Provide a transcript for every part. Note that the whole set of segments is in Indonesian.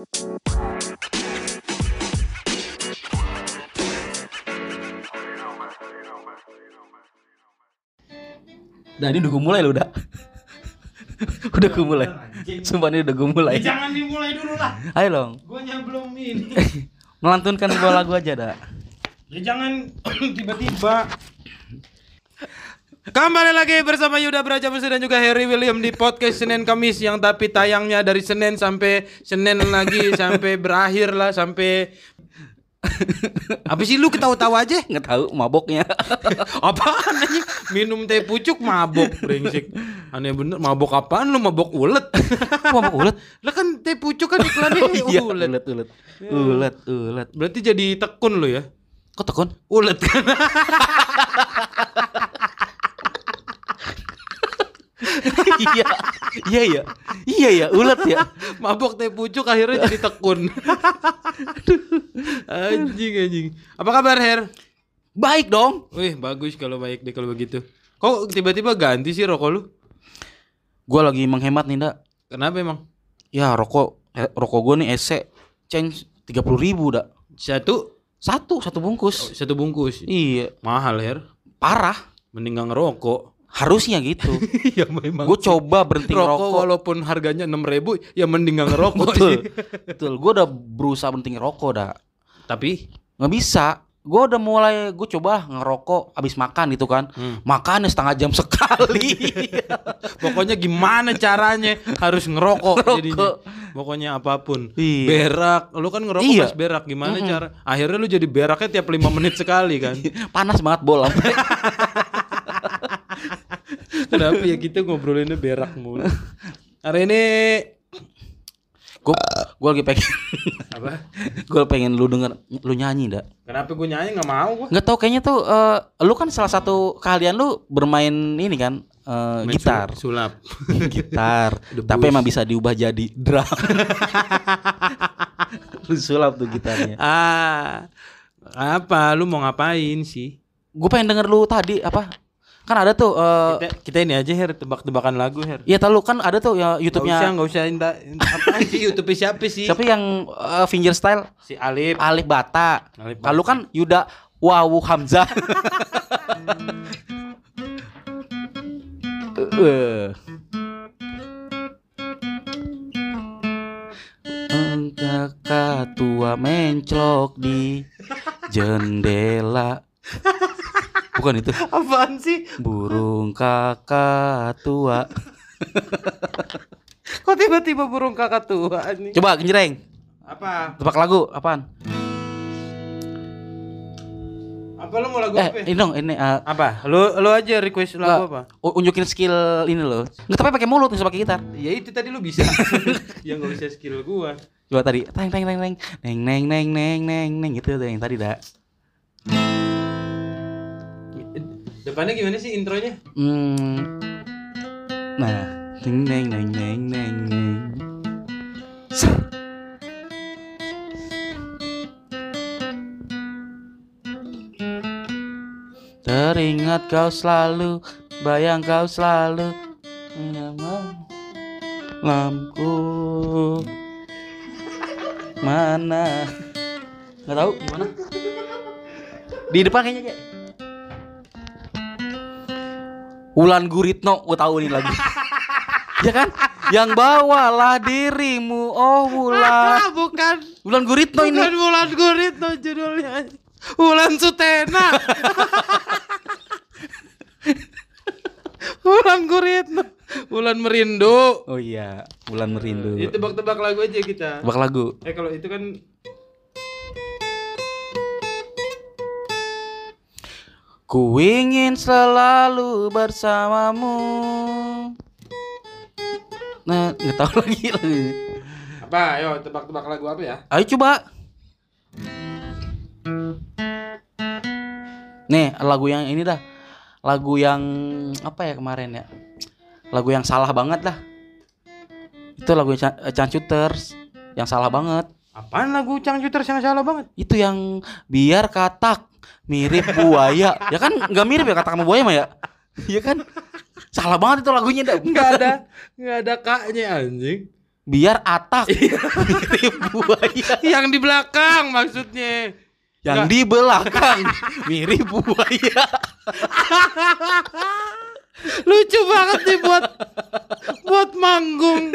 Nah ini udah gue mulai lo udah Udah gue mulai Sumpah ini udah gue mulai Ya, jangan dimulai dulu lah. Ayo dong Gue belum ini. Melantunkan sebuah lagu aja dah Ya jangan tiba-tiba. Kembali lagi bersama Yuda Braja Musi dan juga Harry William di podcast Senin Kamis yang tapi tayangnya dari Senin sampai Senin lagi sampai berakhir lah sampai apa sih lu ketawa-tawa aja? Nggak tahu maboknya Apaan anjing? Minum teh pucuk mabok brengsek. Aneh bener mabok apaan lu mabok ulet? Mabok ulet Lah kan teh pucuk kan iklannya Iya ulet. ulet ulet Ulet ulet Berarti jadi tekun lu ya? Kok tekun? Ulet kan. Iya Iya ya Iya ya ulet ya Mabok teh pucuk akhirnya jadi tekun. anjing anjing. Apa kabar Her? Baik dong Wih bagus kalau baik deh kalau begitu. Kok tiba-tiba ganti sih rokok lu? Gue lagi menghemat nih ndak Kenapa emang? Ya rokok eh, Rokok gue nih ese Change 30 ribu dak Satu Satu Satu bungkus satu bungkus. Iya Mahal Her. Parah Mending gak ngerokok. Harusnya gitu ya memang. Gue coba berhenti rokok, ngerokok walaupun harganya enam ribu ya mending gak ngerokok Betul sih. Betul Gue udah berusaha berhenti ngerokok dak Tapi nggak bisa gue udah mulai gue coba ngerokok abis makan gitu kan Hmm. makannya setengah jam sekali pokoknya gimana caranya harus ngerokok Ngerokok. jadinya. Pokoknya apa pun. Iya. Berak, lu kan ngerokok Iya. pas berak gimana cara? Akhirnya lu jadi beraknya tiap lima menit sekali kan. panas banget bola Kenapa ya kita ngobrolinnya berak mulu. Hari ini gue gue lagi pengen apa? gue pengen lu denger lu nyanyi dak Kenapa gue nyanyi nggak mau gue? nggak tau kayaknya tuh eh, lu kan salah satu keahlian lu bermain ini kan eh, Main gitar sul- Sulap. gitar tapi emang bisa diubah jadi drum lu sulap tuh gitarnya ah. Apa? Lu mau ngapain sih? gue pengen denger lu tadi apa kan ada tuh eh, Kita, kita ini aja Her, tebak-tebakan lagu Her. Iya tahu kan ada tuh ya usah, YouTube-nya gak usah inta, apa sih YouTube siapa sih? siapa yang eh, finger style Si Alif. Alif Bata. Kalau kan Yuda Wawu Hamzah. Eh. Kakak tua menclok di jendela. Bukan itu. Apaan sih? Burung kakak tua. Kok tiba-tiba burung kakak tua nih? Coba genjreng. Apa? Tebak lagu apaan? Apa lu mau lagu Eh, apa? ini dong, ini eh, Apa? Lu lu aja request lagu apa? unjukin skill ini loh. Nggak tapi pakai mulut, nggak usah pakai gitar. Ya itu tadi lu bisa. ya enggak bisa skill gua. Coba tadi, teng teng teng teng neng neng neng neng neng neng gitu tuh yang tadi dah. Depannya gimana sih intronya? Hmm. Nah, neng neng neng neng neng neng. Teringat kau selalu, bayang kau selalu. Lampu mana? Nggak tahu gimana? Di depan kayaknya kayak. Wulan Guritno, gue tahu nih lagu. ya kan? Yang bawalah dirimu, oh Wulan. Ah, bukan. Wulan Guritno ini. Bukan Wulan Guritno judulnya. Wulan Sutena. Wulan Guritno. Wulan Merindu. Oh iya, Wulan Merindu. Ya tebak-tebak lagu aja kita. Tebak lagu. Eh kalau itu kan Ku ingin selalu bersamamu. Nah, nggak tahu lagi lagu. apa? Ayo tebak-tebak lagu apa ya? Ayo coba. Nih, lagu yang ini dah. Lagu yang apa ya kemarin ya? Lagu yang salah banget dah. Itu lagu Chancuters yang salah banget. Apaan lagu Cangcuters yang salah banget? Itu yang biar katak mirip buaya. ya kan nggak mirip ya katak sama buaya mah ya? Iya kan? Salah banget itu lagunya dah. Enggak ada, enggak ada kaknya anjing. biar atak mirip buaya. Yang di belakang maksudnya. Yang Nggak. di belakang mirip buaya. Lucu banget nih buat buat manggung.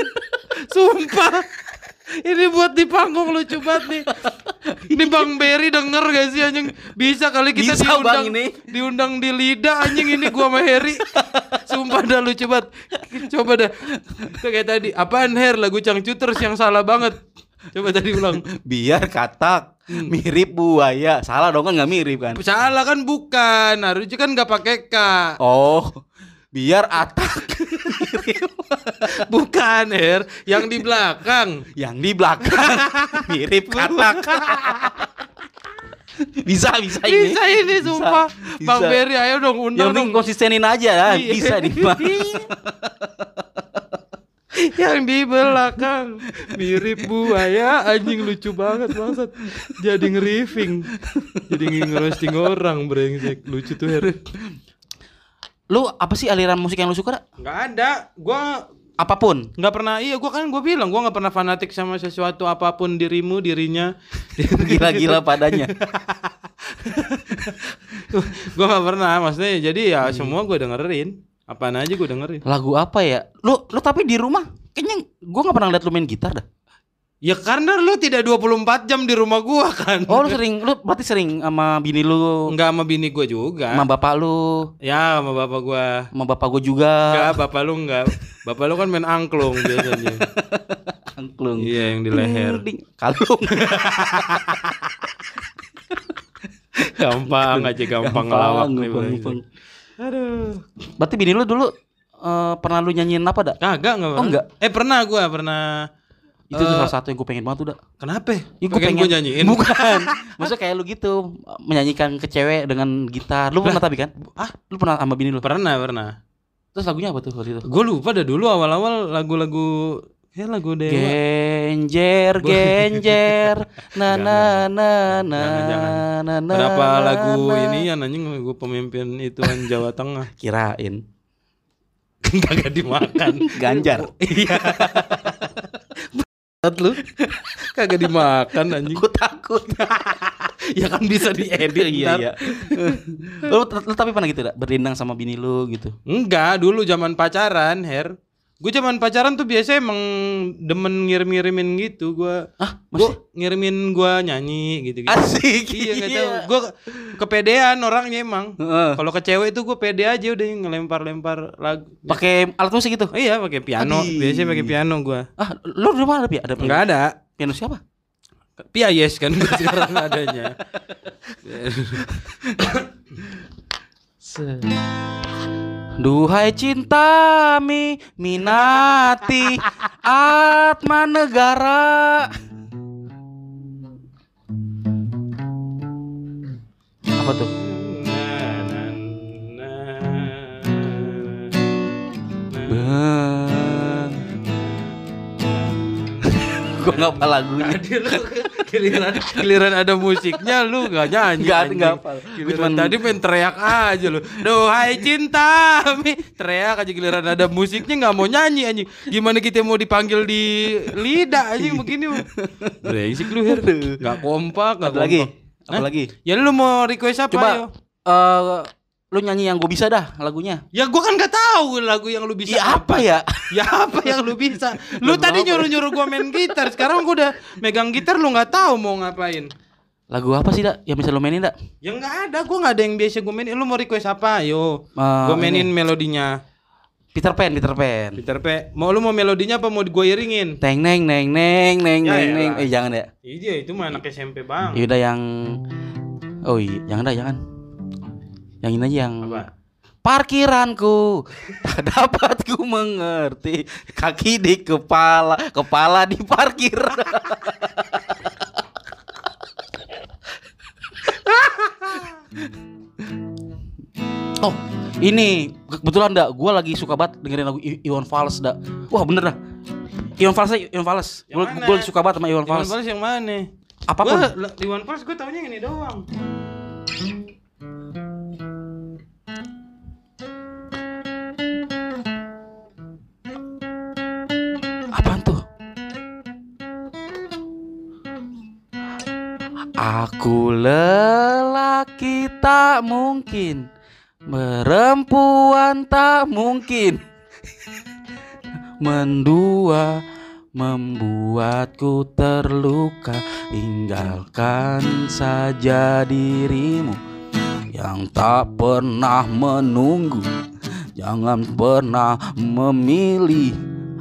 Sumpah. Ini buat di panggung lucu banget nih. Ini Bang Berry denger gak sih anjing? Bisa kali kita Bisa, diundang Bang, ini. diundang di lidah anjing ini gua sama Harry. Sumpah dah lucu banget. Coba dah. Itu kayak tadi. Apaan Her lagu Cangcuters yang salah banget. Coba tadi ulang. Biar katak Hmm. mirip buaya. Salah dong kan nggak mirip kan? Salah kan bukan. Harusnya kan gak pakai K. Oh, biar atak Bukan Her, yang di belakang. yang di belakang mirip katak. bisa bisa ini. Bisa ini sumpah. Bisa, Bang bisa. Berry ayo dong Yang undang penting dong. konsistenin aja ya. Bisa di yang di belakang mirip buaya anjing lucu banget bangsat jadi ngeriving jadi ngerosting orang brengsek lucu tuh Her Lu apa sih aliran musik yang lu suka? Nggak ada gua Apa pun. nggak pernah iya gua kan gua bilang gua nggak pernah fanatik sama sesuatu apa pun dirimu dirinya Gila-gila padanya. gua nggak pernah maksudnya jadi ya semua gua dengerin apaan aja gua dengerin Lagu apa ya? Lu lu tapi di rumah kayaknya gua nggak pernah liat lu main gitar dah. Ya karena lu tidak 24 jam di rumah gua kan Oh, lu sering lu berarti sering sama bini lu, nggak sama bini gua juga sama bapak lu, ya sama bapak gua sama bapak gua juga. Enggak, bapak lu enggak. Bapak lu kan main angklung biasanya. Angklung. Iya, yang di leher. Ding, Kalung. Gampang aja gampang ngelawak nih. gampang, Bang. gampang. Aduh. Berarti bini lu dulu eh, pernah lu nyanyiin apa dak? Kagak enggak. Oh, enggak? Eh, pernah gua pernah Itu tuh salah satu yang gue pengen banget tuh dak. Kenapa? Ih, gua pengen, gua nyanyiin. Bukan. Maksudnya kayak lu gitu menyanyikan ke cewek dengan gitar. Lu pernah tapi kan? Ah, Lu pernah sama bini lu? pernah, pernah. Terus lagunya apa tuh waktu itu? Gue lupa dah dulu awal-awal lagu-lagu ya lagu dewa. Genjer, genjer, na na na na na na. Berapa lagu ini ya anjing gue pemimpin ituan Jawa Tengah. Kirain Kagak dimakan. Ganjar. Iya. Berat lu. Kagak dimakan anjing. Gue takut. ya kan bisa diedit iya iya. lu, lu tapi pernah gitu dak berdendang sama bini lu gitu. Enggak, dulu zaman pacaran, Her. Gue zaman pacaran tuh biasa emang demen ngirim-ngirimin gitu gua. Ah, Gue ngirimin gua nyanyi gitu-gitu. asik. Iya enggak tahu. Gua kepedean orangnya emang. Heeh. Kalau ke cewek itu gue pede aja udah ngelempar-lempar lagu. Pakai alat musik gitu. Oh iya pakai piano. Adi. Biasanya pakai piano gua. Ah, lu di mana ada? Ada Enggak ada. piano siapa? Pia yes kan gua sekarang adanya. Duhai cinta mi minati atma negara. Apa tuh? Gue nggak apa lagunya. Tadi lu giliran giliran ada musiknya lu gak nyanyi. Anjing. nggak hafal. Gua Giliran cuman- tadi main teriak aja lu. Duhai cinta mi teriak aja giliran ada musiknya nggak mau nyanyi anjing. Gimana kita mau dipanggil di lidah anjing begini. Brengsek lu Her. Enggak kompak, Ada lagi? kompak. Apa Hah? lagi? Ya lu mau request apa Coba ayo? eh lu nyanyi yang gue bisa dah lagunya. Ya gua kan gak tahu lagu yang lu bisa Iya apa ya? Ya apa yang lu bisa? Lu Lagu tadi apa? nyuruh-nyuruh gua main gitar, sekarang gua udah megang gitar lu nggak tahu mau ngapain. Lagu apa sih dak? Yang bisa lu mainin dak? Ya nggak ada, gua nggak ada yang biasa gua mainin. Lu mau request apa? Ayo. Eh, gua mainin ini. melodinya. Peter Pan, Peter Pan. Peter P. Mau lu mau melodinya apa mau gua iringin? Teng neng neng neng neng Ya neng neng. elah. Eh jangan ya. Iya, itu mah anak SMP, Bang. Yaudah yang Oh iya, jangan dah, jangan. Yang ini aja yang Apa? Parkiranku. Tak dapat ku mengerti. Kaki di kepala kepala di parkir. Oh ini kebetulan dak gue lagi suka banget dengerin lagu I- Iwan Fals dak. Wah bener dah. Iwan Fals Iwan Fals. Gue lagi suka banget sama Iwan Iwan Fals. Fals yang mana? apa pun. Gua Iwan Fals gua taunya ini doang. Apaan tuh? Aku lelaki tak mungkin Perempuan tak mungkin. Mendua membuatku terluka. Tinggalkan saja dirimu. Yang tak pernah menunggu Jangan pernah memilih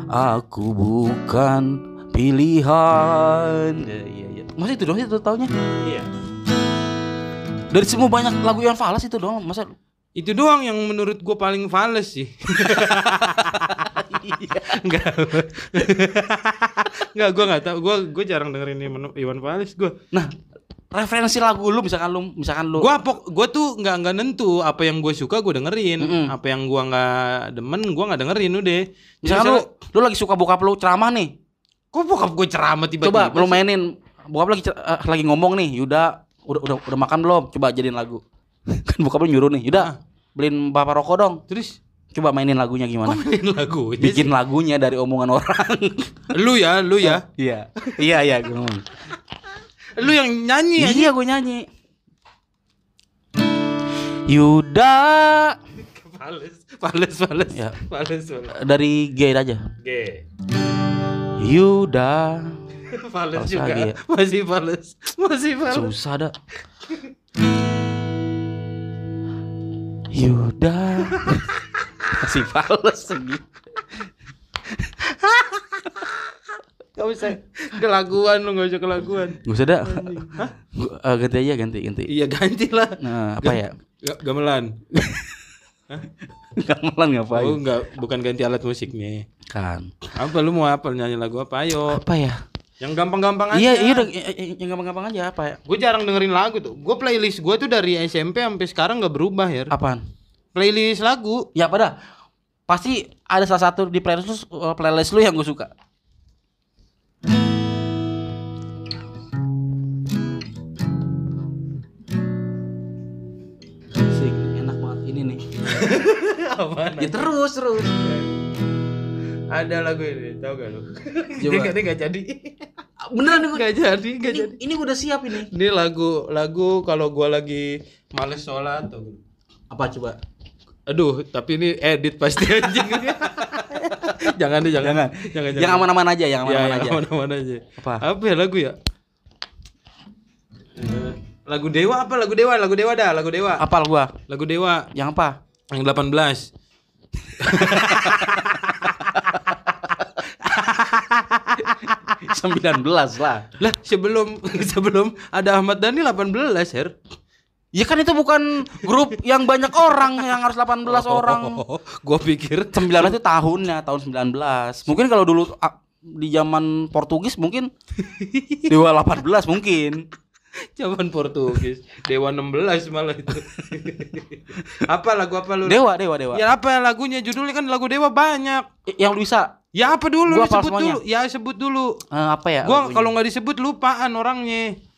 Aku bukan pilihan ya, iya, iya. Masa itu dong itu taunya Iya. Dari semua banyak lagu yang falas itu dong Masa Itu doang yang menurut gue paling fals sih. Enggak. Enggak, gue nggak tahu. Gue gue jarang dengerin Iwan, Fals gue. Nah referensi lagu lu misalkan lu misalkan lu Gue pok, gue tuh nggak nggak nentu apa yang gue suka gue dengerin, Mm-mm. apa yang gue nggak demen gue nggak dengerin udah. Jadi Misalkan lu, lu lagi suka bokap lu ceramah nih kok bokap gue ceramah tiba-tiba? Coba lu sih? mainin Bokap lagi eh, lagi ngomong nih Yuda udah, udah, udah makan belum? Coba jadiin lagu Kan bokap lu nyuruh nih Yuda beliin bapak rokok dong Terus Coba mainin lagunya kok gimana mainin lagu? Bikin lagunya dari omongan orang Lu ya, lu ya, Iya Iya iya gue lu yang nyanyi. ya? Iya gue nyanyi Yuda Fales, fales, fales, Ya. fales, fales. Dari G aja G. Yuda Fales juga, lagi ya. masih fales, masih fales. Susah dah Yuda Masih fals lagi Gak bisa kelaguan lu gak usah kelaguan. Gak usah dah Gua- eh, Ganti aja ganti ganti Iya ganti lah. Nah apa ya Ga- Gamelan. Gamelan ngapain Oh enggak, bukan ganti alat musiknya. Kan Apa lu mau apa nyanyi lagu apa? Ayo. Apa ya Yang gampang-gampang aja. Iya iya Yang gampang-gampang aja apa ya Gue jarang dengerin lagu tuh. Gue playlist gue tuh dari SMP sampai sekarang nggak berubah ya. Apaan Playlist lagu. Ya pada Pasti ada salah satu di playlist lu, eh, playlist lu yang gue suka Asik, enak banget ini nih. Apaan? Ya terus terus. Ada lagu ini, tau gak lu? Coba. Dia nggak jadi. Beneran nih gue. Nggak jadi, nggak Ini, jadi. ini gue udah siap ini. Ini lagu lagu kalau gua lagi males sholat tuh. Apa coba? Aduh, tapi ini edit pasti anjing. jangan deh, jangan. Jangan, Yang aman-aman aja, yang Ya, aman-aman yang aja. aman-aman aja. Apa? Apa ya lagu ya? Eh, Lagu Dewa apa? Lagu Dewa, lagu Dewa dah, lagu Dewa. Apal gua. Lagu Dewa Yang apa? yang 18. Sembilan belas lah. Lah, sebelum sebelum ada Ahmad Dhani 18, Her. Ya kan itu bukan grup yang banyak orang yang harus 18 orang. Oh, gua pikir 19 itu tahunnya, tahun 19. Mungkin kalau dulu ah, di zaman Portugis mungkin Dewa 18 mungkin. zaman Portugis. Dewa 16 malah itu. apa lagu apa lu? Dewa, dewa, dewa. Ya apa lagunya? Judulnya kan lagu Dewa banyak. Yang lu bisa Ya apa dulu Gua hafal sebut semuanya. dulu. Ya sebut dulu. eh, apa ya? Gua kalau nggak disebut lupaan orangnya.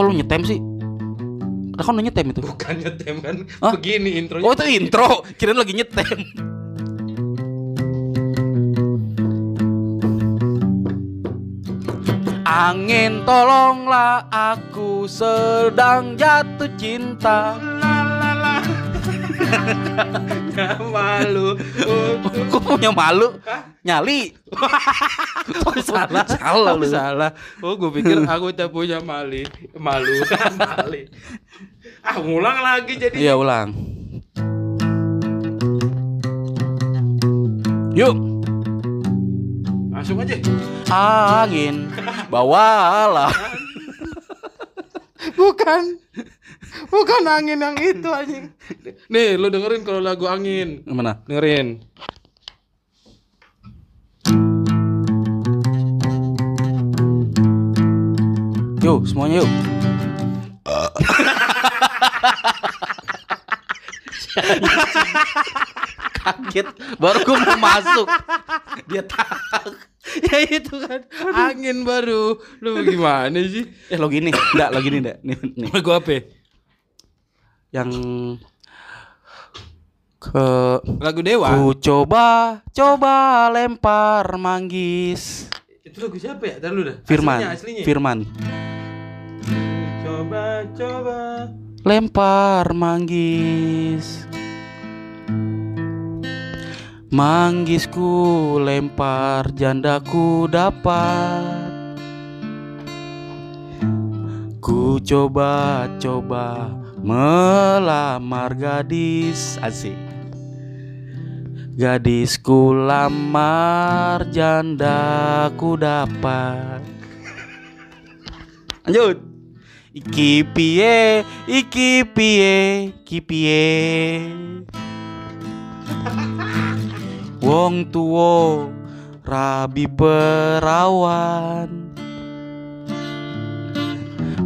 Kok lu nyetem sih? Ada kan lu nyetem itu. Bukan nyetem kan. Hah? Begini intronya. Oh itu intro, kirain lagi nyetem. Angin tolonglah aku sedang jatuh cinta Malu. Kok punya malu? Nyali Oh, salah. Salah oh, lu. salah. Oh, gue pikir aku tak punya mali. Malu. mali. Ah, ngulang lagi jadi. Iya ulang Yuk Langsung aja. Angin Bawalah Bukan. Bukan angin yang itu anjing. Nih, lu dengerin kalau lagu angin. Mana? Dengerin. Yo, semuanya yuk. Kaget baru gue mau masuk dia tak ya itu kan angin baru lu gimana sih eh lo gini enggak lo gini enggak nih, nih. gue apa ya? Yang ke Lagu Dewa. ku coba coba lempar manggis. Itu lagu siapa ya? Ntar lu dah. Firman. Aslinya, aslinya. Firman. Coba, coba. Lempar manggis. Manggisku lempar jandaku dapat. Ku coba-coba melamar gadis asik. Gadisku lamar jandaku dapat. Lanjut. Iki piye, iki piye, iki piye. Wong tuwo rabi perawan.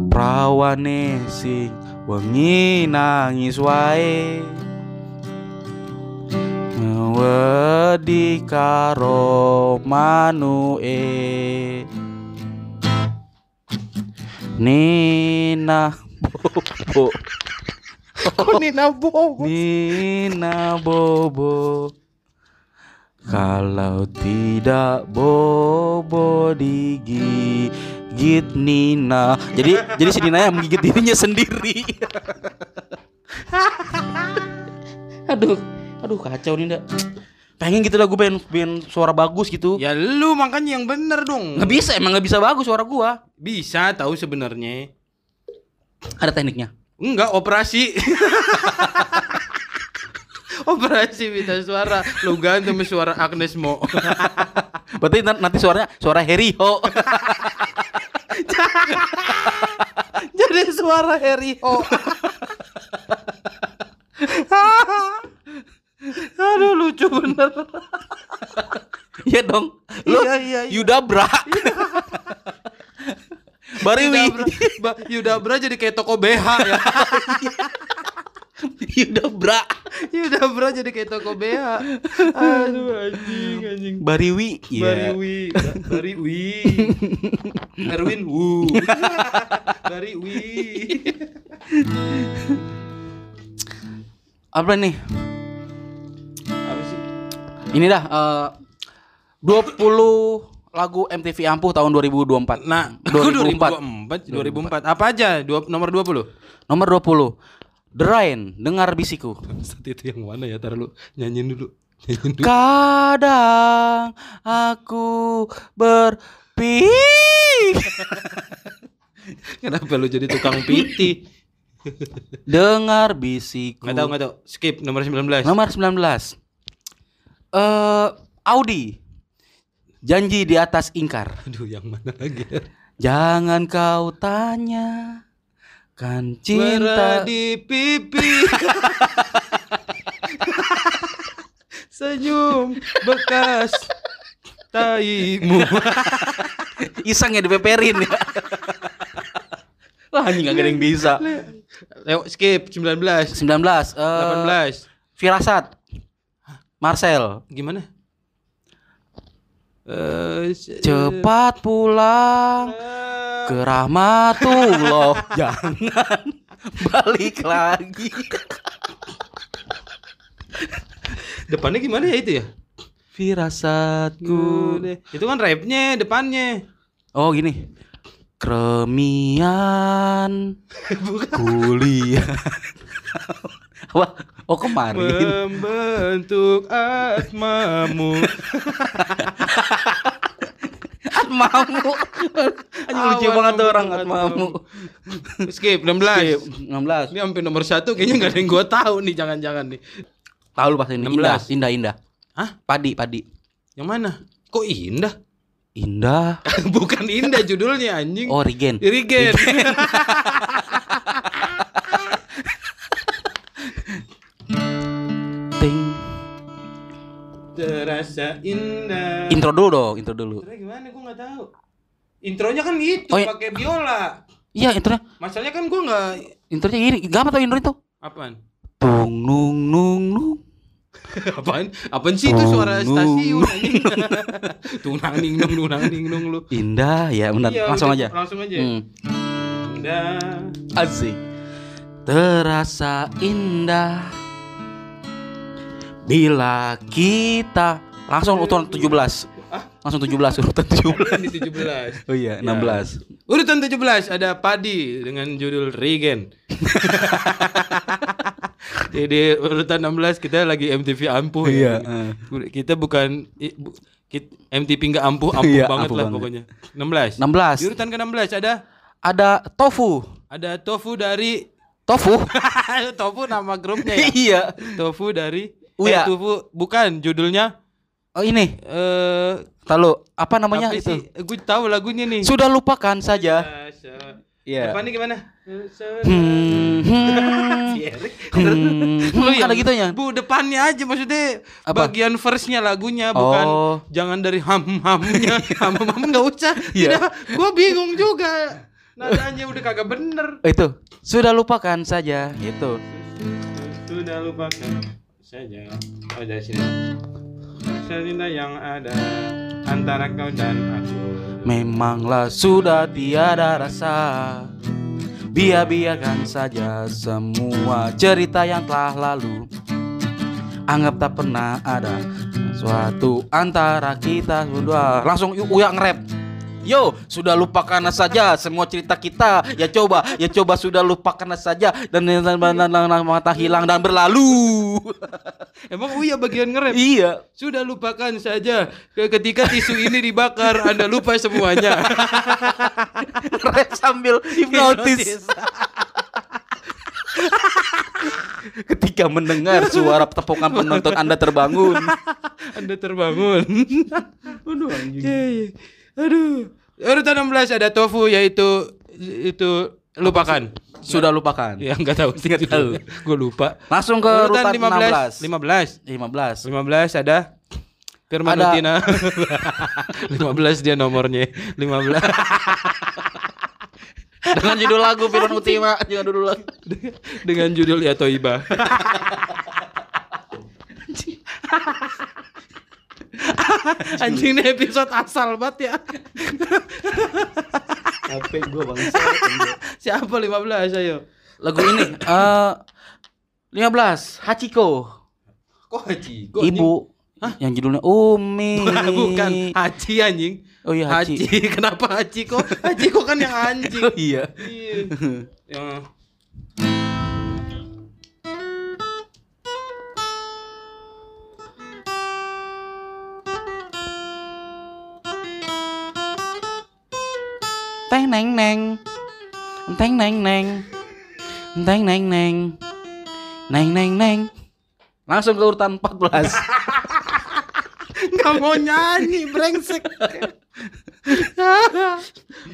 Prawane sing wengi nangis wae. Wedi karo manuke. Nina Bobo Kok Nina Bobo? Nina Bobo Kalau tidak Bobo digigit Nina Jadi jadi si Nina yang menggigit dirinya sendiri Aduh Aduh kacau nih Pengen gitu lah gue pengen, pengen suara bagus gitu Ya lu makanya yang bener dong. Nggak bisa emang nggak bisa bagus suara gua Bisa tahu sebenarnya. Ada tekniknya Enggak, operasi. operasi minta suara. Lu ganti sama suara Agnes Mo. Berarti nan- nanti suaranya suara Heriho Jadi suara Harry Ho. Aduh lucu bener. Iya dong. Lu Iya, iya, iya. Yudabra. Bariwi. Yudabra, Yudabra jadi kayak toko BH ya. Yudabra. Yudabra jadi kayak toko BH. Aduh anjing anjing. Bariwi. Iya. Bariwi, Ba- Bariwi. Erwin Wu. Bariwi. Apa nih? Apa sih? Ini dah eh, 20 lagu MTV Ampuh tahun 2024. Nah, 2004. 2004. 2004. Apa aja? Dua, nomor 20. Nomor 20. The Rain, dengar bisiku. Saat itu yang mana ya? Taruh lu nyanyiin dulu. Nyanyiin dulu. Kadang aku berpikir Kenapa lu jadi tukang piti? dengar bisiku. Enggak tahu, enggak tahu. Skip nomor 19. Nomor 19. Eh Audi. Janji di atas ingkar. Aduh, yang mana lagi? ya? Jangan kau tanya kan cinta di pipi. Senyum bekas taimu. iseng ya dipeperin ya. Wah, anjing gak ada yang bisa. Lewat skip 19. 19 eh 18. Firasat. Marcel. Gimana? Eh, se- Cepat pulang Eh, ke rahmatullah. Jangan balik lagi. Depannya gimana ya itu ya? Firasatku. Itu kan rapnya depannya. Oh gini. Kremian kuliah. Apa? Oh kemarin. Membentuk asmamu. Atmamu. Anjing lucu banget tuh orang Atmamu. Skip 16. 16. Ini sampai nomor satu kayaknya nggak ada yang gua tahu nih jangan-jangan nih. Tahu lu pas ini 16. indah, indah, indah. Hah? Padi, padi. Yang mana? Kok indah? Indah. Bukan indah judulnya anjing. Oh, Regen. Irigen. Ting. Terasa indah. Intro dulu dong, intro dulu. Intronya gimana? Gua nggak tahu. Intronya kan itu Oh, iya. pakai biola. Iya, intronya. Masalahnya kan gua nggak Intronya gini. Gak apa tau intro itu? apaan? tung nung nung nung Apaan? Apaan sih itu suara Tung, stasiun anjing? Tunang ning nung tunang ning nung lu. indah ya benar Iya, langsung udah, aja Langsung aja. Hmm. Indah. Asik. Terasa indah bila kita langsung urutan 17. Langsung 17 urutan 17. Ini 17. Oh iya, Ya. 16. Urutan 17 ada Padi dengan judul Regen. Jadi urutan 16 kita lagi MTV ampuh Iya, ya. Kita bukan bu- MTV nggak ampuh, ampuh Iya, banget ampuh lah banget. pokoknya. 16. 16. Di urutan ke-16 ada Ada tofu. ada tofu dari Tofu? tofu nama grupnya ya. iya. tofu dari Uya. eh, tofu bukan judulnya Oh ini, eh lalu apa namanya apa itu? sih? Gue tahu lagunya nih. Sudah lupakan saja. Iya. Apa nih gimana? Hmm, hmm, hmm, hmm, ada gitunya. Bu depannya aja maksudnya Apa? bagian verse-nya lagunya bukan Oh. jangan dari ham hamnya ham ham nggak usah. Iya. Tidak, gua bingung juga. Nadanya udah kagak bener. Itu sudah lupakan saja itu. Sudah lupakan saja. Oh dari sini. Cerita yang ada antara kau dan aku. Memanglah sudah tiada rasa Biar-biarkan saja semua cerita yang telah lalu Anggap tak pernah ada Suatu antara kita berdua Langsung Uya nge-rap Yo, sudah lupakan saja semua cerita kita. Ya coba, ya coba sudah lupakan saja dan dan- dan- dan- dan- mata hilang dan berlalu. Emang Uya bagian nge-rap? iya. Sudah lupakan saja. Ke- Ketika tisu ini dibakar, Anda lupa semuanya. Rap sambil hipnotis. Ketika mendengar suara tepukan penonton Anda terbangun. Anda terbangun. Aduh anjing. Aduh. Urutan 16 ada tofu yaitu itu lupakan. Sudah lupakan. Ya enggak tahu sih Nggak tahu. Gue lupa. Langsung ke Urutan urutan 15. 16. 15. 15. 15 ada Firman Ada. Utina. 15 dia nomornya. 15. Dengan judul lagu Firman Utima, dengan judul lagu. dengan judul Ya Toiba. Anjing ini episode asal banget ya. HP gua bangsa. Siapa 15 ayo? Lagu ini eh 15 Hachiko. Kok Haji? Kok Ibu yang judulnya Umi. Bukan Haji anjing. Oh iya Haji. Haji. Kenapa Haji kok? Haji kok kan yang anjing. Oh iya. Iya. Yang Teng neng neng. Teng neng neng. Teng neng neng. Neng neng neng. Langsung ke urutan 14. nggak mau nyanyi brengsek.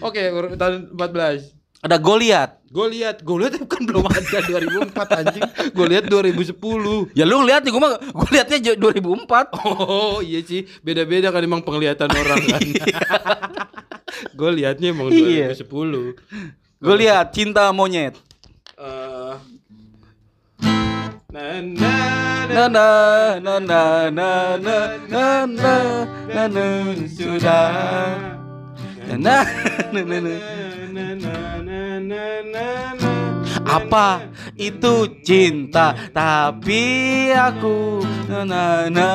Oke, urutan 14. Ada Goliat. Gue lihat kan belum ada 2004 anjing. Gue lihat 2010. Ya lu ngeliat nih, gua mah gua liatnya j- 2004. Oh iya sih, beda-beda kan emang penglihatan orang kan. gue liatnya emang Iya. 2010. Gue lihat cinta monyet. Eh, na na Na na na na na na na na na na sudah. Na na na na na. Apa itu cinta? Tapi aku na na na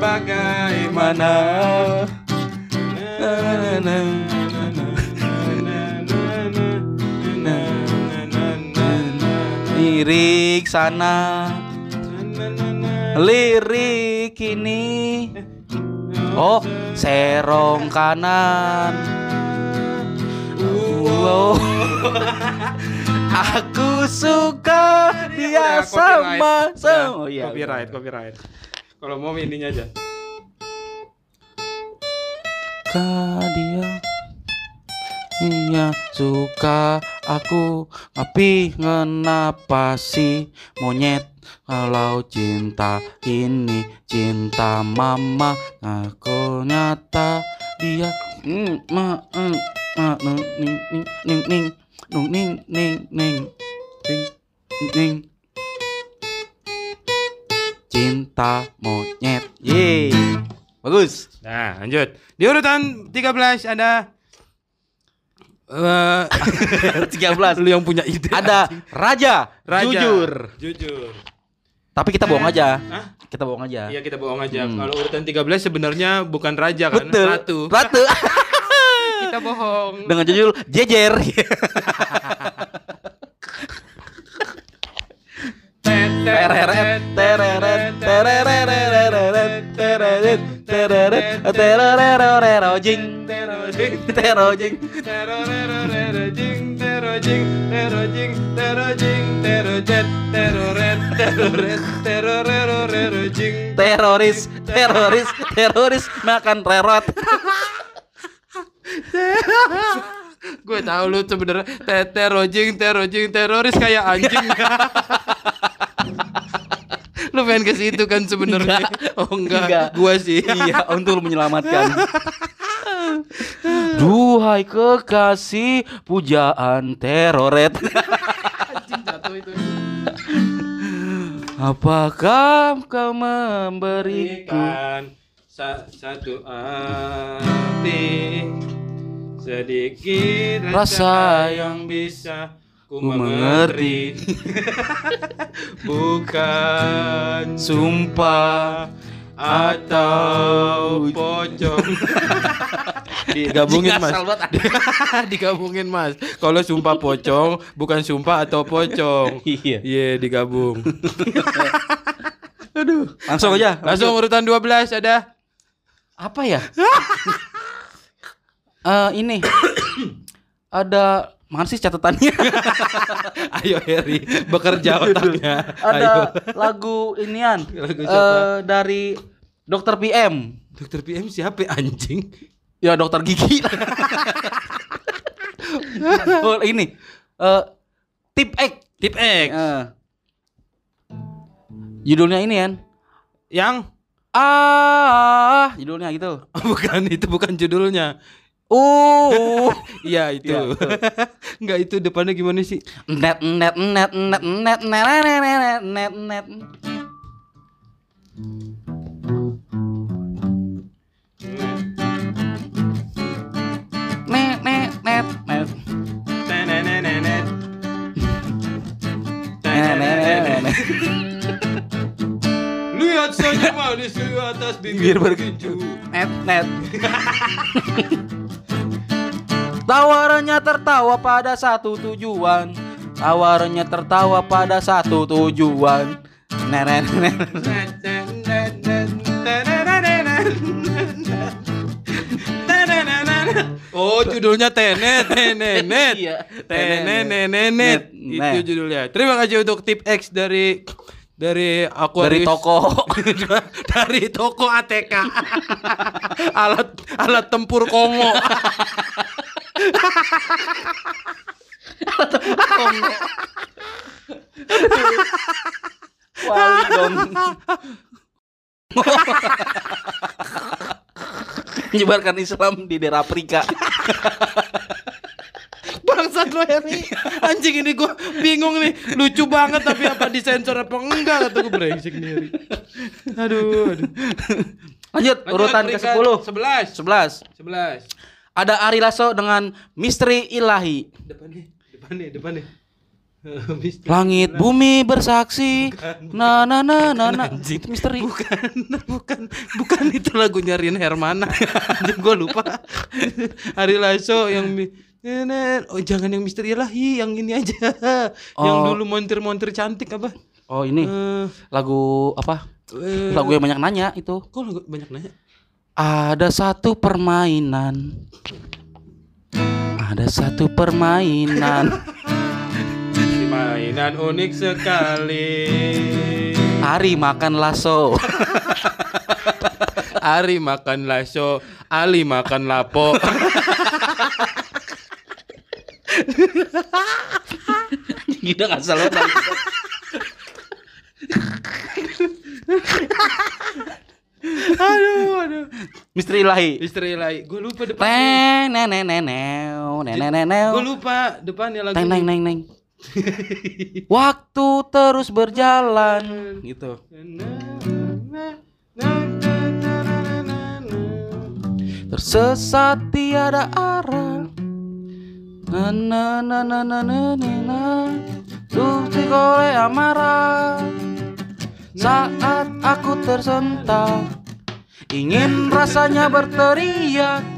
Bagaimana lirik sana. Lirik ini. Oh serong kanan. Wow. Aku suka dia sama sama. Oh iya copyright copyright. Kalau mau ininya aja suka dia Iya suka aku Tapi kenapa sih monyet Kalau cinta ini cinta mama Aku nyata dia mm, ma, mm, ma, nung, ning, ning, ning, ning, nung, ning, ning, ning, ning. ning cinta monyet. Ye. Bagus. Nah, lanjut. Di urutan 13 ada eh 13. lu yang punya ide. Ada raja, Raja. jujur. Jujur. Tapi kita bohong aja. Hah? Kita bohong aja. Iya kita bohong aja. Hmm. Kalau urutan 13 sebenarnya bukan raja kan, Betul. ratu. Ratu. kita bohong. Dengan judul jejer. Terojing. Teroris, teroris, teroris makan rerot. Gue tahu lu sebenarnya te- terojing, terojing, teroris kayak anjing. lu pengen ke situ kan sebenarnya? Oh enggak, Enggak. gua sih. Iya, untuk menyelamatkan. Duhai kekasih pujaan teroret. Anjing jatuh itu. Apakah kau memberiku Berikan sa- satu arti sedikit Rasa yang bisa ku mengerti. bukan sumpah atau pocong digabungin mas. Digabungin mas. Kalau sumpah pocong bukan sumpah atau pocong Iya. iya digabung. Aduh. Langsung aja. langsung urutan 12 ada. Apa ya? Eh ini ada mana sih catatannya? ayo Harry bekerja otaknya ayo ada lagu inian Lagu eh siapa? dari Dokter PM. dokter PM siapa anjing Ya dokter gigi. oh, ini eh tip X. tip X Eh. Judulnya ini kan. yang Ah, judulnya gitu. bukan itu bukan judulnya Uh, iya itu Iya. Enggak itu depannya gimana sih net net net net net net net net net. Net net net net. Net, net, net, net. Lihat saja manis di atas Bibir bergincu. Net net. Tawarannya tertawa pada satu tujuan. Tawarannya tertawa pada satu tujuan. Oh judulnya Tenet Tenenet Iya. Tenenenenet Net. Itu judulnya Terima kasih untuk tip X dari dari aku Dari toko. dari toko ATK alat alat tempur Kongo Wali dong. Menyebarkan Islam di daerah Afrika. Bangsat lo Heri. Anjing ini gua bingung nih. Lucu banget tapi apa disensor apa enggak? Kata gue brengsek nih Heri. Aduh, aduh. Lanjut, urutan ke 10 11 11 11 Ada Ari Lasso dengan Misteri Ilahi Depannya Depannya Depannya Misteri. Langit bumi bersaksi Na na na na na. Itu Misteri Bukan, bukan, bukan itu lagunya Rian Hermana. Gue lupa. Ari Lasso yang Nenek, oh jangan yang misteri ilahi, yang ini aja. Yang Oh. dulu montir-montir cantik apa? Oh ini Eh, lagu apa? eh, Lagu yang banyak nanya itu Kok lagu banyak nanya? Ada satu permainan Ada satu permainan Mainan unik sekali. Ari makan lasso Ari makan laso, Ali makan lapo. Gila gak salah aduh, aduh. Misteri ilahi Istri ilahi. Gue lupa depannya. Teng neng neng neng neng neng neng neng Gue lupa depannya lagu. Teng neng neng neng Waktu terus berjalan gitu. Tersesat tiada arah. Na na na na na na na. Dusik oleh amarah. Saat aku tersentak, ingin rasanya berteriak.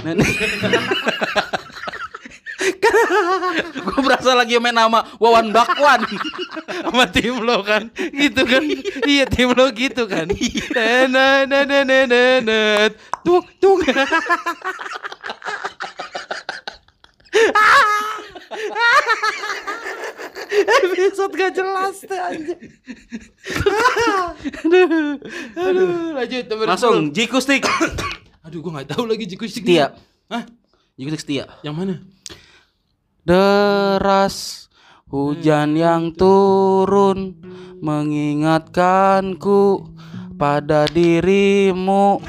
Nah, gue berasa lagi main nama Wawan Bakwan. Sama tim lo kan. Gitu kan. Iya tim lo gitu kan. Na na na na na tung tung episode gak jelas tuh anjir aduh. Aduh. Lanjut nomor langsung 10. Jikustik aduh gua nggak tahu lagi jikustik setia. Hah? Jikustik setia. Yang mana? Deras hujan yang turun mengingatkanku pada dirimu.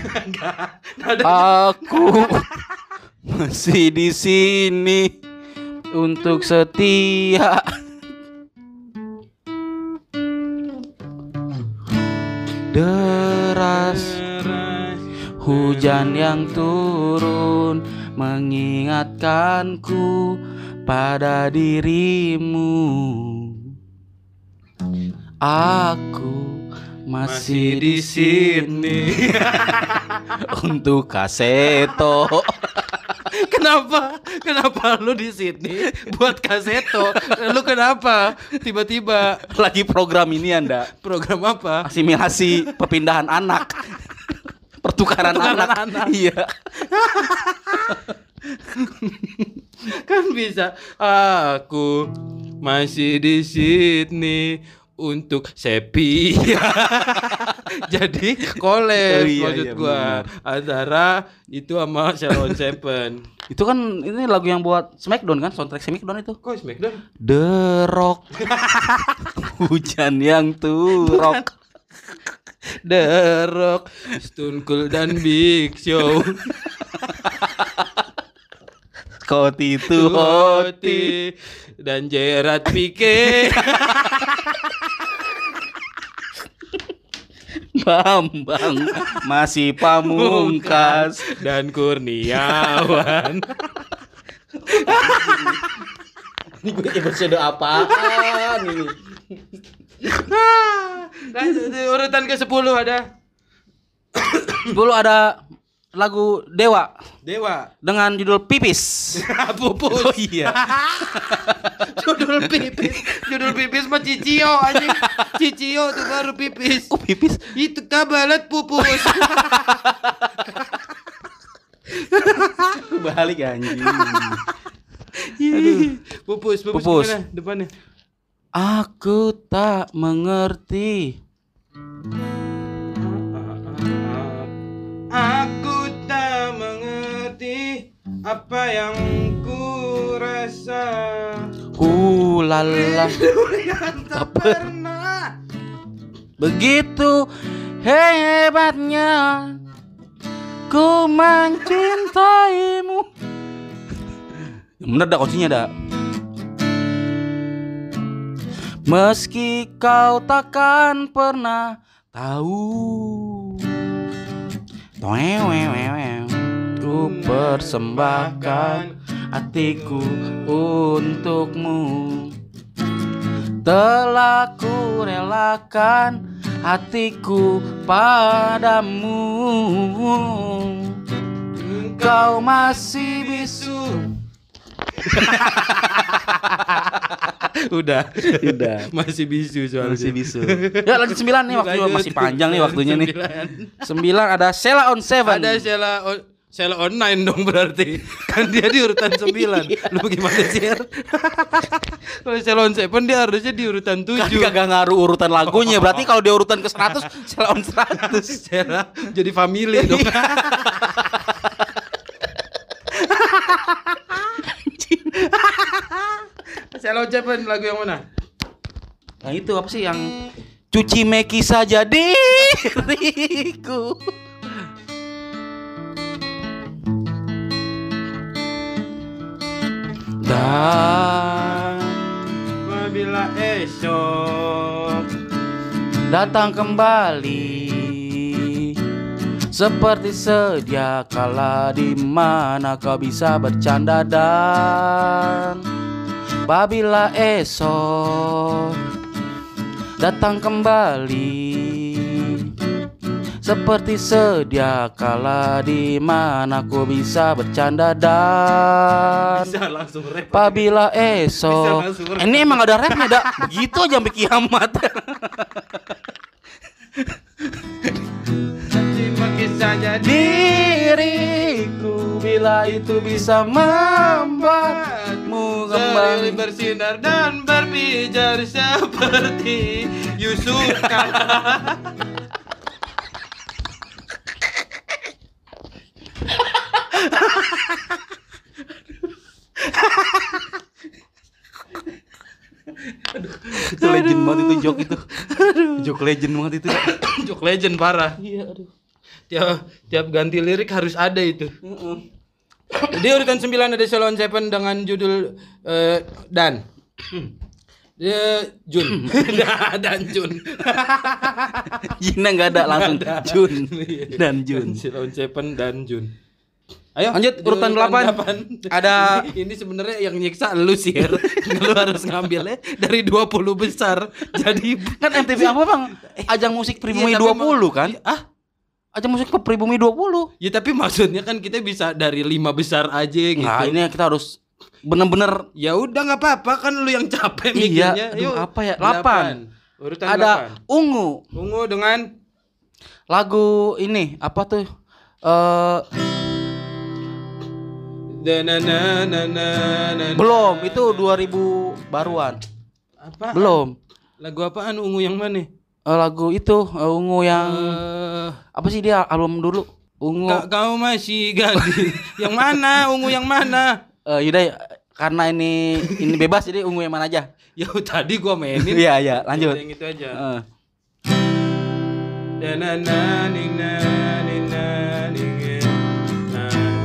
Aku masih di sini untuk setia deras Hujan yang turun mengingatkanku pada dirimu. Aku masih di sini untuk kaseto. Kenapa? Kenapa lu di sini buat kaseto? Lu kenapa? Tiba-tiba Lagi program ini Anda. program apa? Asimilasi perpindahan anak. Pertukaran, Pertukaran anak. anak. Iya. Kan bisa. Aku masih di sini untuk sepi. Jadi Oh collab iya, maksud iya, gua antara itu sama Shalom Seven. Itu kan ini lagu yang buat Smackdown kan, soundtrack Smackdown itu. Kok Smackdown? The Rock Hujan yang turok The Rock, Stone Cold dan Big Show. Koti itu hoti Hoti dan Gerard Pique. Bambang Masih pamungkas dan Kurniawan. Ini gue episode apaan ini? Nah, urutan ke-10 ada. 10 ada lagu Dewa Dewa. Dengan judul Pipis Pupus. Oh iya Judul pipis. Judul pipis mah Cicio anjing. Cicio tuh baru pipis. Oh Pipis Itu kabalet pupus. Balik anjing Aduh. Pupus, pupus, Pupus. gimana depannya? Aku tak mengerti Aku apa yang ku rasa. Hulala Yang tak pernah. Begitu hebatnya Ku mencintaimu. Bener dah kuncinya dah Meski kau takkan pernah tahu. Toewewewe Ku persembahkan hatiku untukmu Telah ku relakan hatiku padamu Kau masih bisu Udah. Udah Masih bisu soalnya. Masih bisu Ya lanjut sembilan nih waktu Lanjut. masih panjang nih waktunya nih Sembilan. Ada Sela on Seven Ada Sheila on Sheila online dong berarti. Kan dia di urutan 9 Lu gimana sih? Kalau Sheila on 7 dia harusnya di urutan 7 Kan kagak ngaruh urutan lagunya. Berarti kalau dia urutan ke 100 Sela on 100 Sheila jadi family dong. Sheila on 7 lagu yang mana? Nah itu apa sih yang Cuci meki saja diriku Dan esok datang kembali. Seperti sedia kala di mana kau bisa bercanda dan apabila esok datang kembali seperti sedia kala di mana ku bisa bercanda dan bisa langsung rap. Apabila esok rap. ini emang ada rapnya dak. Begitu aja sampai kiamat. Di diriku bila itu bisa membuatmu kembali. Bersinar dan berpijar seperti Yusuf Kala itu legend banget itu joke itu joke legend banget itu Joke legend parah. Iya aduh. Tiap tiap ganti lirik harus ada itu. Di urutan 9 ada Salon Seven dengan judul eh, Dan. Dia Jun. Dan Jun. Jina nggak ada langsung Jun. Dan Jun. Salon Seven dan Jun Ayo. Lanjut, urutan delapan. Ada- ini, ini sebenarnya yang nyiksa lu sih lu harus ngambilnya dari 20 besar jadi kan MTV apa bang? Ajang musik pribumi Iya, tapi 20 kan? Ah ajang musik pribumi 20 ya tapi maksudnya kan kita bisa dari lima besar aja gitu. nah ini kita harus bener-bener Ya udah nggak apa-apa. Kan lu yang capek Iya, mikirnya. aduh, Yuk, apa ya? delapan. Delapan. Urutan ada delapan. ungu. Ungu dengan lagu ini apa tuh? Eh na belum itu 2000 baruan apa? belum Lagu apaan ungu yang mana? Eh, lagu itu eh, ungu yang Eh, apa sih dia album dulu ungu Kak kau masih gadis. yang mana? Ungu yang mana? Eh, yaudah karena ini ini bebas jadi ungu yang mana aja Ya tadi gua mainin. iya iya lanjut Yang itu aja. Eh,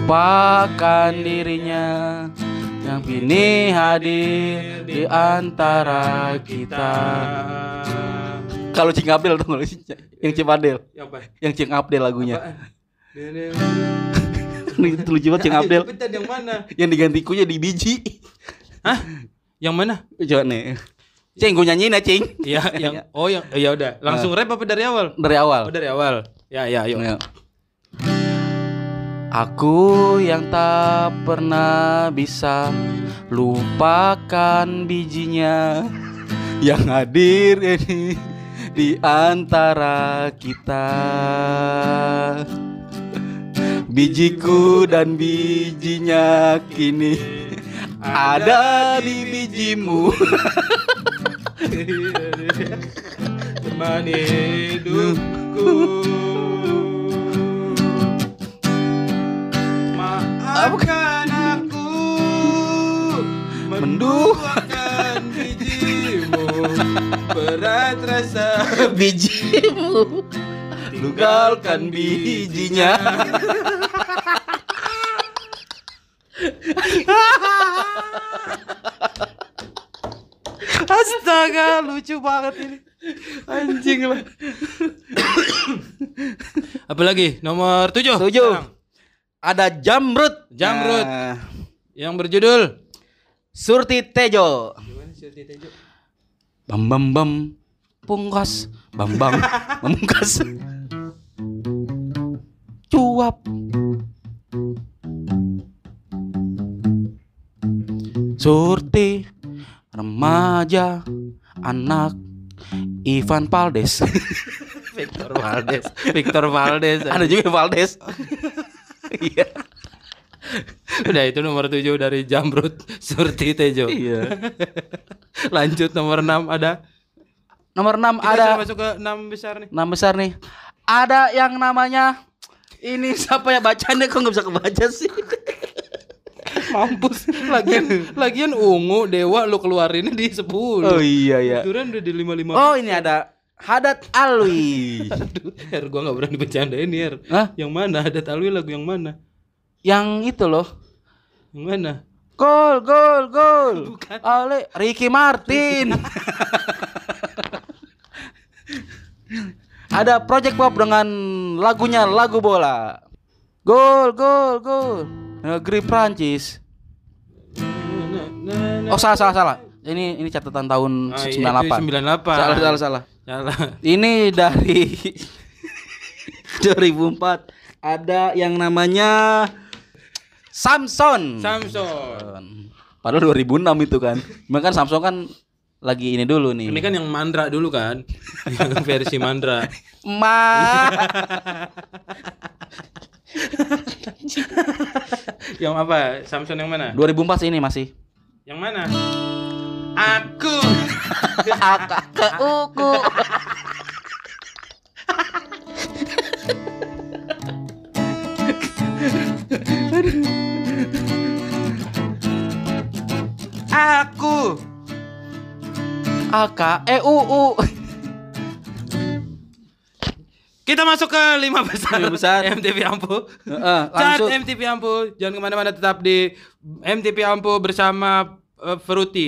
na. lupakan dirinya yang kini hadir di antara kita kalau Cing Abdel tuh kalau yang Cing Abdel Ya apa? yang Cing Abdel lagunya itu lucu banget Cing Abdel yang mana? yang diganti kunya di biji Hah? Yang mana? coba nih Cing gue nyanyiin ya Cing Iya, yang oh yang ya udah, langsung rap apa dari awal? dari awal Oh, dari awal. Ya, ya, yuk. Ya. Aku yang tak pernah bisa lupakan bijinya yang hadir ini di antara kita. Bijiku dan bijinya kini ada di bijimu. Teman hidupku. Maafkan aku menduakan bijimu berat rasa bijimu lugalkan bijinya Astaga, lucu banget ini. Anjing lah. Apalagi nomor 7. Tujuh. Ada jamrut. Jamrut. Nah, Yang berjudul? Surti Tejo. Gimana Tejo? bam bam bam. Pungkas. Bam bam. Pungkas. Cuap. Surti remaja anak Ivan Paldes Victor Valdes. Victor Valdes. ada juga Valdes iya Udah itu nomor 7 dari Jamrut Surti Tejo. iya Lanjut nomor 6 ada. nomor 6 Kita ada masuk ke 6 besar nih. Nama besar nih. Ada yang namanya ini siapa ya bacanya kok nggak bisa kebaca sih? Mampus. Lagian lagian ungu dewa lu keluarinnya di 10. Oh iya ya. Duran udah di 55. Oh ini ada Hadat Alwi. Aduh, Her gua enggak berani bercandain nih, Her. Hah? Yang mana? Ada Talwi lagu yang mana? Yang itu loh. Yang mana? Gol, gol, gol. Ale, Ricky Martin. Ada Project Pop dengan lagunya lagu bola. Gol, gol, gol. Negeri Prancis. Oh salah salah salah. Ini ini catatan tahun Ah, iya, 98. itu 98. Salah salah salah. Salah. Ini dari 2004 ada yang namanya Samson. Samson. Padahal 2006 itu kan. Memang kan Samsung kan lagi ini dulu nih. Ini kan yang Mandra dulu kan. yang versi Mandra. Ma. yang apa? Samson yang mana? 2004 ini masih. Yang mana? Aku. Akak ke uku. Aku. AK E U U. Kita masuk ke lima besar, Lima besar. MTV Ampu. Heeh, Saat langsung. MTV Ampu, jangan ke mana-mana tetap di MTV Ampu bersama eh, Fruity.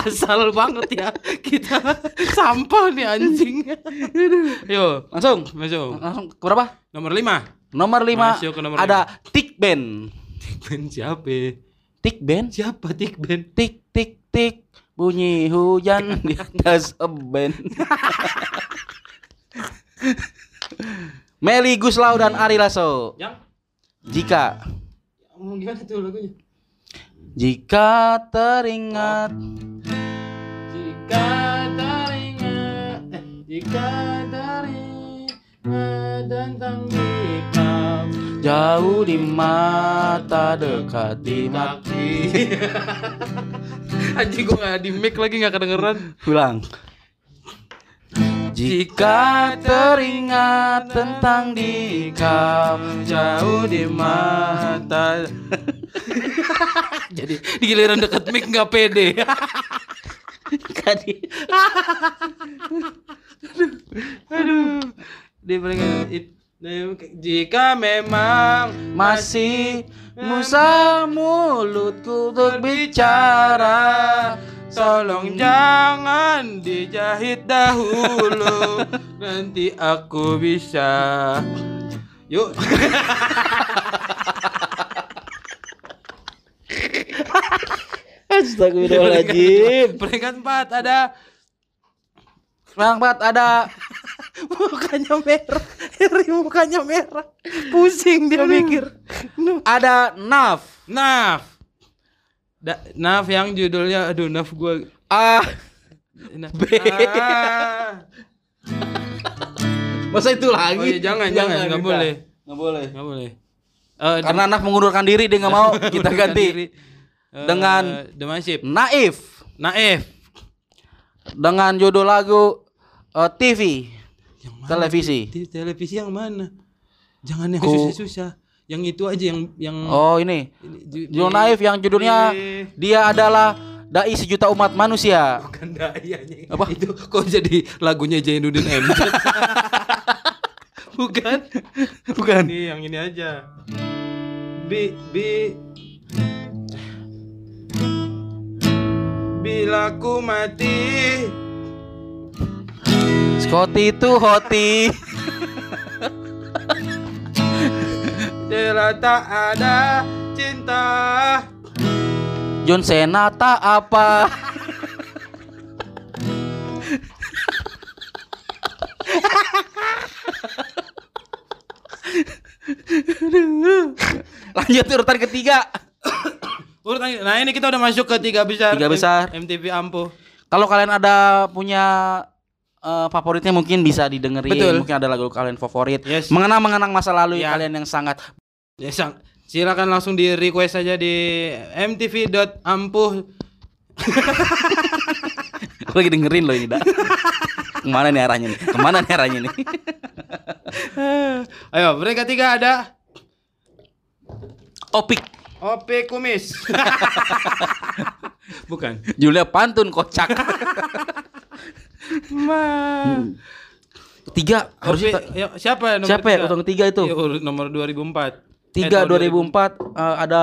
Asal banget ya kita sampah nih anjing. Yo, Langsung. masuk. Langsung ke berapa? Nomor 5. Nomor 5 Masuk ke nomor ada Tik Ben. Tikben siapa? Tik Ben. Siapa Tikben? Tik tik tik bunyi hujan di atas eben. Meli Guslau dan Ari Lasso. Yang Jika gimana tuh lagunya? jika teringat Jika teringat, eh, jika teringat tentang hikam jauh di mata dekat di mata. Anjing gua gak di mic lagi gak kedengeran Ulang. Jika teringat tentang di kau jauh di mata. Jadi di giliran deket mic gak pede. Kadi. Aduh. Dia paling it- Jika memang Masih musa mulutku untuk bicara Tolong jangan dijahit dahulu. Nanti aku bisa. Yuk. Astagfirullahaladzim. Peringkat 4 ada Semangat ada Mukanya merah. Heri mukanya merah. Pusing dia mikir. Ada Naf. Naf. Da, Naf yang judulnya Aduh Naf gue Ah. Naf. B. Ah. Masa itu lagi? Oh iya jangan jangan nggak boleh. Nggak boleh. Nggak boleh. Eh, Karena Naf mengundurkan diri dia nggak mau. Kita ganti. diri. Eh, Dengan- The Masif Naif. Naif. Dengan judul lagu eh, TV Yang mana? Televisi Di televisi yang mana? Jangan yang susah-susah. Yang itu aja yang yang Oh ini ini, ju- Judul di- Naif yang judulnya di- Dia adalah Dai sejuta umat manusia bukan dai anjing. Apa? Itu kok jadi lagunya Jainuddin MZ? bukan. Bukan Ini yang ini aja. Bi bi Bila ku mati Scotty itu hoti. Bila tak ada cinta. John Cena tak apa. Lanjut urutan ketiga. Urutan Nah ini kita udah masuk ke tiga besar. Tiga besar. M- MTV Ampuh. Kalau kalian ada punya eh, favoritnya mungkin bisa didengerin Betul. Mungkin ada lagu kalian favorit Yes. Mengenang-mengenang masa lalu Ya. kalian yang sangat Ya, sang- silakan langsung di request aja di mtv.ampuh. Aku lagi dengerin loh ini dak Ke mana nih arahnya nih Ke mana nih arahnya nih Ayo, mereka tiga ada Opik OP Kumis. Bukan. Judulnya pantun kocak Ma. Tiga harusnya ya, siapa ya nomor siapa ya tiga? urutan ketiga itu? Urut nomor 2004. Tiga Eh, tahun 2004 eh, ada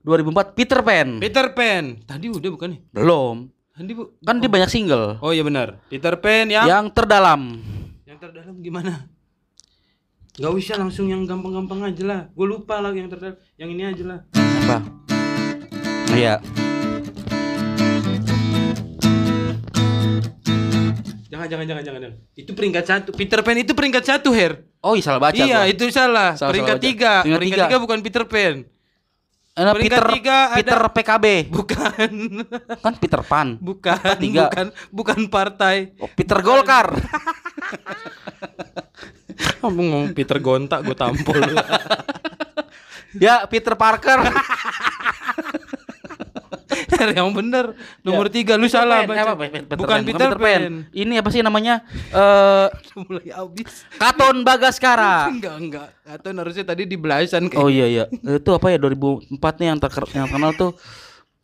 2004 Peter Pan. Peter Pan. Tadi udah bukan nih? Belum. Tadi bu. Kan dia banyak single. Oh iya benar. Peter Pan yang Yang terdalam. yang terdalam gimana? Gak usah langsung yang gampang-gampang aja lah. Gue lupa lah yang terdalam. Yang ini aja lah. Apa? Iya. Jangan, jangan, jangan, jangan, jangan. Itu peringkat satu. Peter Pan itu peringkat satu, Her. Oh, iya salah baca iya, gua. itu salah. Salah- peringkat salah tiga. Peringkat Peringkat, tiga. tiga bukan Peter Pan. Eh, peringkat Peter tiga ada- Peter PKB. Bukan. Kan Peter Pan. bukan. Tiga. Bukan. Bukan partai. Oh, Peter Golkar. Kamu ngomong Peter Gonta, gue tampol. ya, Peter Parker. Yang bener. Nomor tiga, lu salah Pan. baca. Apa, Peter bukan Pan, Peter, Pan. Ini apa sih namanya? Eh Mulai habis. Katon Bagaskara. Enggak, enggak. Atau harusnya tadi di belasan kayak Oh iya iya. Itu apa ya 2004 nih yang terkenal tuh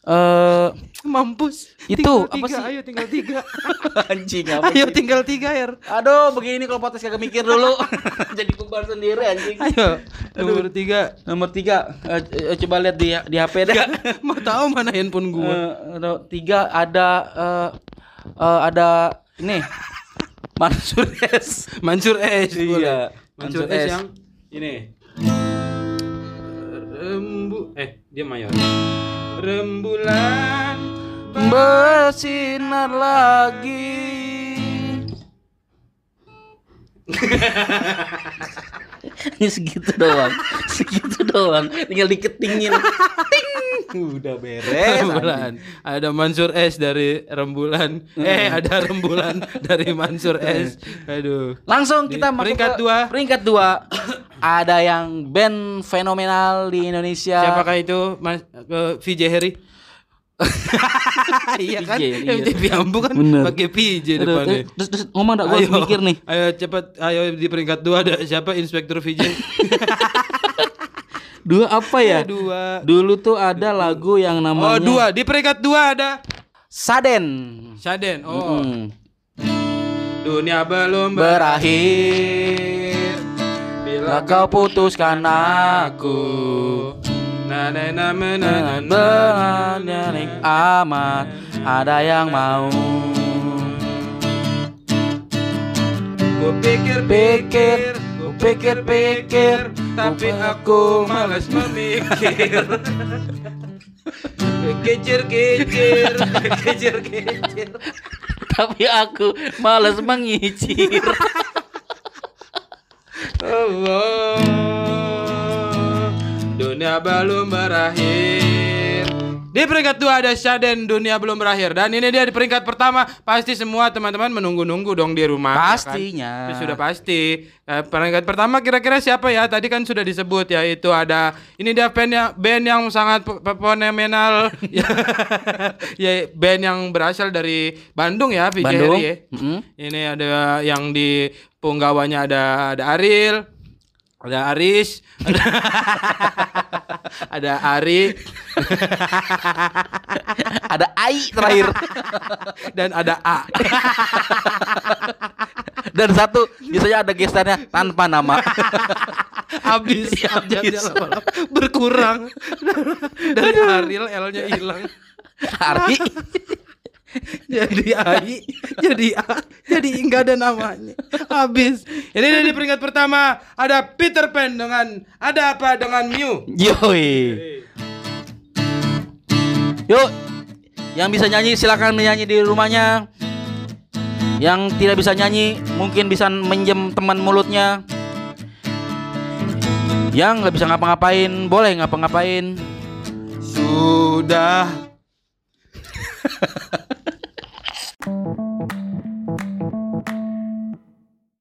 eh mampus. Itu, Tinggal apa tiga, sih? Ayo tinggal tiga. anjing ayo tinggal tiga, Her. Aduh, begini kalau podcast kagak mikir dulu. Jadi beban sendiri anjing. Ayo. Nomor tiga. Nomor tiga, eh, eh, coba lihat di di HP deh. Enggak, mau tahu mana handphone gua. No, tiga ada eh eh, ada ini Mansur S. Mansur S. Iya. Mansur, Mansur S. S. yang ini. Rembu eh dia mayor. Rembulan Bersinar lagi. Ini segitu doang, segitu doang. Tinggal diketingin. Ting. Udah beres. rembulan. Ada Mansur S dari Rembulan. Eh, ada Rembulan dari Mansur S. Aduh. Langsung kita masuk peringkat ke dua. Peringkat dua. Ada yang band fenomenal di Indonesia. Siapakah itu Mas ke VJ Harry? iya kan? PJ, iya. MTV Ambu kan Bener. pakai PJ Aduh, depannya. eh, terus, terus ngomong dak gue mikir nih. Ayo cepat, ayo di peringkat dua ada siapa Inspektur VJ? Dua apa ya? dua. Dulu tuh ada lagu yang namanya Oh dua di peringkat dua ada Saden. Saden. Oh Mm. dunia belum Berakhir Bila kau putuskan aku Benarnya amat Ada yang mau Ku pikir-pikir, ku pikir-pikir, tapi aku malas memikir. Kecir-kecir, kecir-kecir. Tapi aku males mengicir Allah, dunia belum berakhir. Di peringkat dua ada Shaden Dunia belum berakhir dan ini dia di peringkat pertama pasti semua teman-teman menunggu-nunggu dong di rumah. ya kan? Pastinya. Itu sudah pasti. Eh, peringkat pertama kira-kira siapa ya? Tadi kan sudah disebut ya itu ada ini dia band yang band yang sangat fenomenal ya, band yang berasal dari Bandung ya, VJ Bandung. Heri ya. Mm-mm. Ini ada yang di punggawanya ada ada Aril, ada Aris, ada, ada Ari, Ada Ai terakhir. Dan ada A. Dan satu biasanya ada gesternya tanpa nama. Habis abjadnya habis. berkurang. Dari Aril L-nya hilang. Ari Jadi Ai, jadi A, jadi enggak ada namanya. Habis. Ini dia di peringkat pertama ada Peter Pan dengan ada apa dengan Mew. Yoi Yuk Yang bisa nyanyi silakan menyanyi di rumahnya Yang tidak bisa nyanyi Mungkin bisa menjem teman mulutnya Yang nggak bisa ngapa-ngapain Boleh ngapa-ngapain Sudah